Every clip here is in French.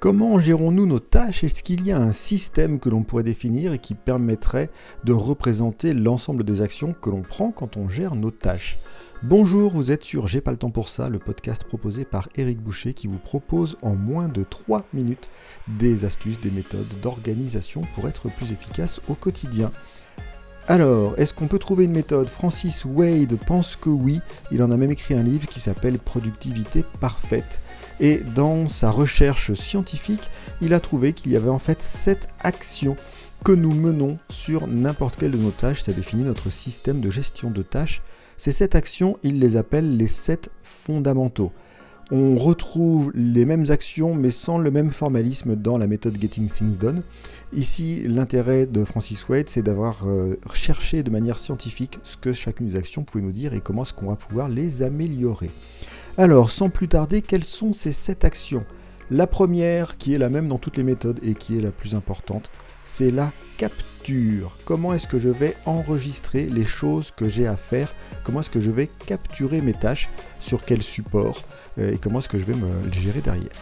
Comment gérons-nous nos tâches? Est-ce qu'il y a un système que l'on pourrait définir et qui permettrait de représenter l'ensemble des actions que l'on prend quand on gère nos tâches? Bonjour, vous êtes sur J'ai pas le temps pour ça, le podcast proposé par Eric Boucher qui vous propose en moins de 3 minutes des astuces, des méthodes d'organisation pour être plus efficace au quotidien. Alors, est-ce qu'on peut trouver une méthode? Francis Wade pense que oui, il en a même écrit un livre qui s'appelle Productivité parfaite. Et dans sa recherche scientifique, il a trouvé qu'il y avait en fait 7 actions que nous menons sur n'importe quelle de nos tâches. Ça définit notre système de gestion de tâches. Ces 7 actions, il les appelle les 7 fondamentaux. On retrouve les mêmes actions mais sans le même formalisme dans la méthode Getting Things Done. Ici, l'intérêt de Francis Wade, c'est d'avoir euh, cherché de manière scientifique ce que chacune des actions pouvait nous dire et comment est-ce qu'on va pouvoir les améliorer. Alors, sans plus tarder, quelles sont ces sept actions? La première, qui est la même dans toutes les méthodes et qui est la plus importante, c'est la capture. Comment est-ce que je vais enregistrer les choses que j'ai à faire? Comment est-ce que je vais capturer mes tâches? Sur quel support? Euh, Et comment est-ce que je vais me gérer derrière?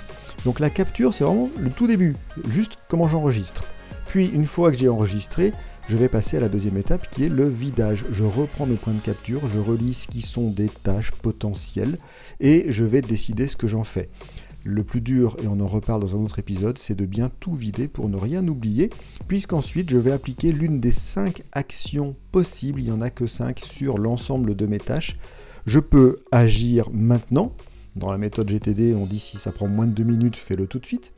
Donc la capture, c'est vraiment le tout début, juste comment j'enregistre. Puis une fois que j'ai enregistré, je vais passer à la deuxième étape qui est le vidage. Je reprends mes points de capture, je relis ce qui sont des tâches potentielles et je vais décider ce que j'en fais. Le plus dur, et on en reparle dans un autre épisode, c'est de bien tout vider pour ne rien oublier, puisqu'ensuite je vais appliquer l'une des cinq actions possibles, il n'y en a que cinq sur l'ensemble de mes tâches. Je peux agir maintenant, dans la méthode GTD on dit si ça prend moins de deux minutes, fais-le tout de suite.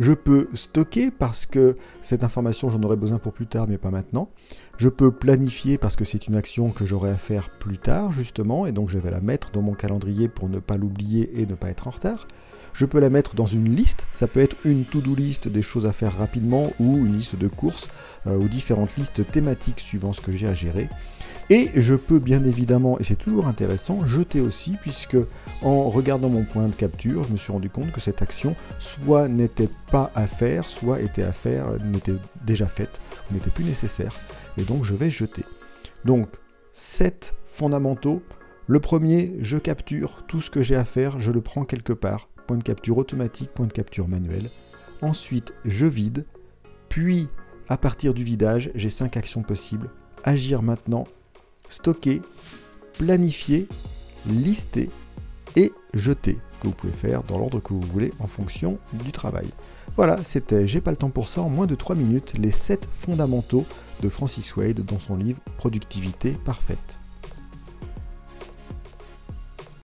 Je peux stocker parce que cette information j'en aurai besoin pour plus tard mais pas maintenant. Je peux planifier parce que c'est une action que j'aurai à faire plus tard justement et donc je vais la mettre dans mon calendrier pour ne pas l'oublier et ne pas être en retard. Je peux la mettre dans une liste, ça peut être une to-do list des choses à faire rapidement ou une liste de courses euh, ou différentes listes thématiques suivant ce que j'ai à gérer. Et je peux bien évidemment, et c'est toujours intéressant, jeter aussi, puisque en regardant mon point de capture, je me suis rendu compte que cette action soit n'était pas à faire, soit était à faire, n'était déjà faite, n'était plus nécessaire. Et donc je vais jeter. Donc, 7 fondamentaux. Le premier, je capture tout ce que j'ai à faire, je le prends quelque part. Point de capture automatique, point de capture manuel. Ensuite, je vide. Puis, à partir du vidage, j'ai 5 actions possibles. Agir maintenant, stocker, planifier, lister et jeter, que vous pouvez faire dans l'ordre que vous voulez en fonction du travail. Voilà, c'était J'ai pas le temps pour ça en moins de 3 minutes, les 7 fondamentaux de Francis Wade dans son livre Productivité parfaite.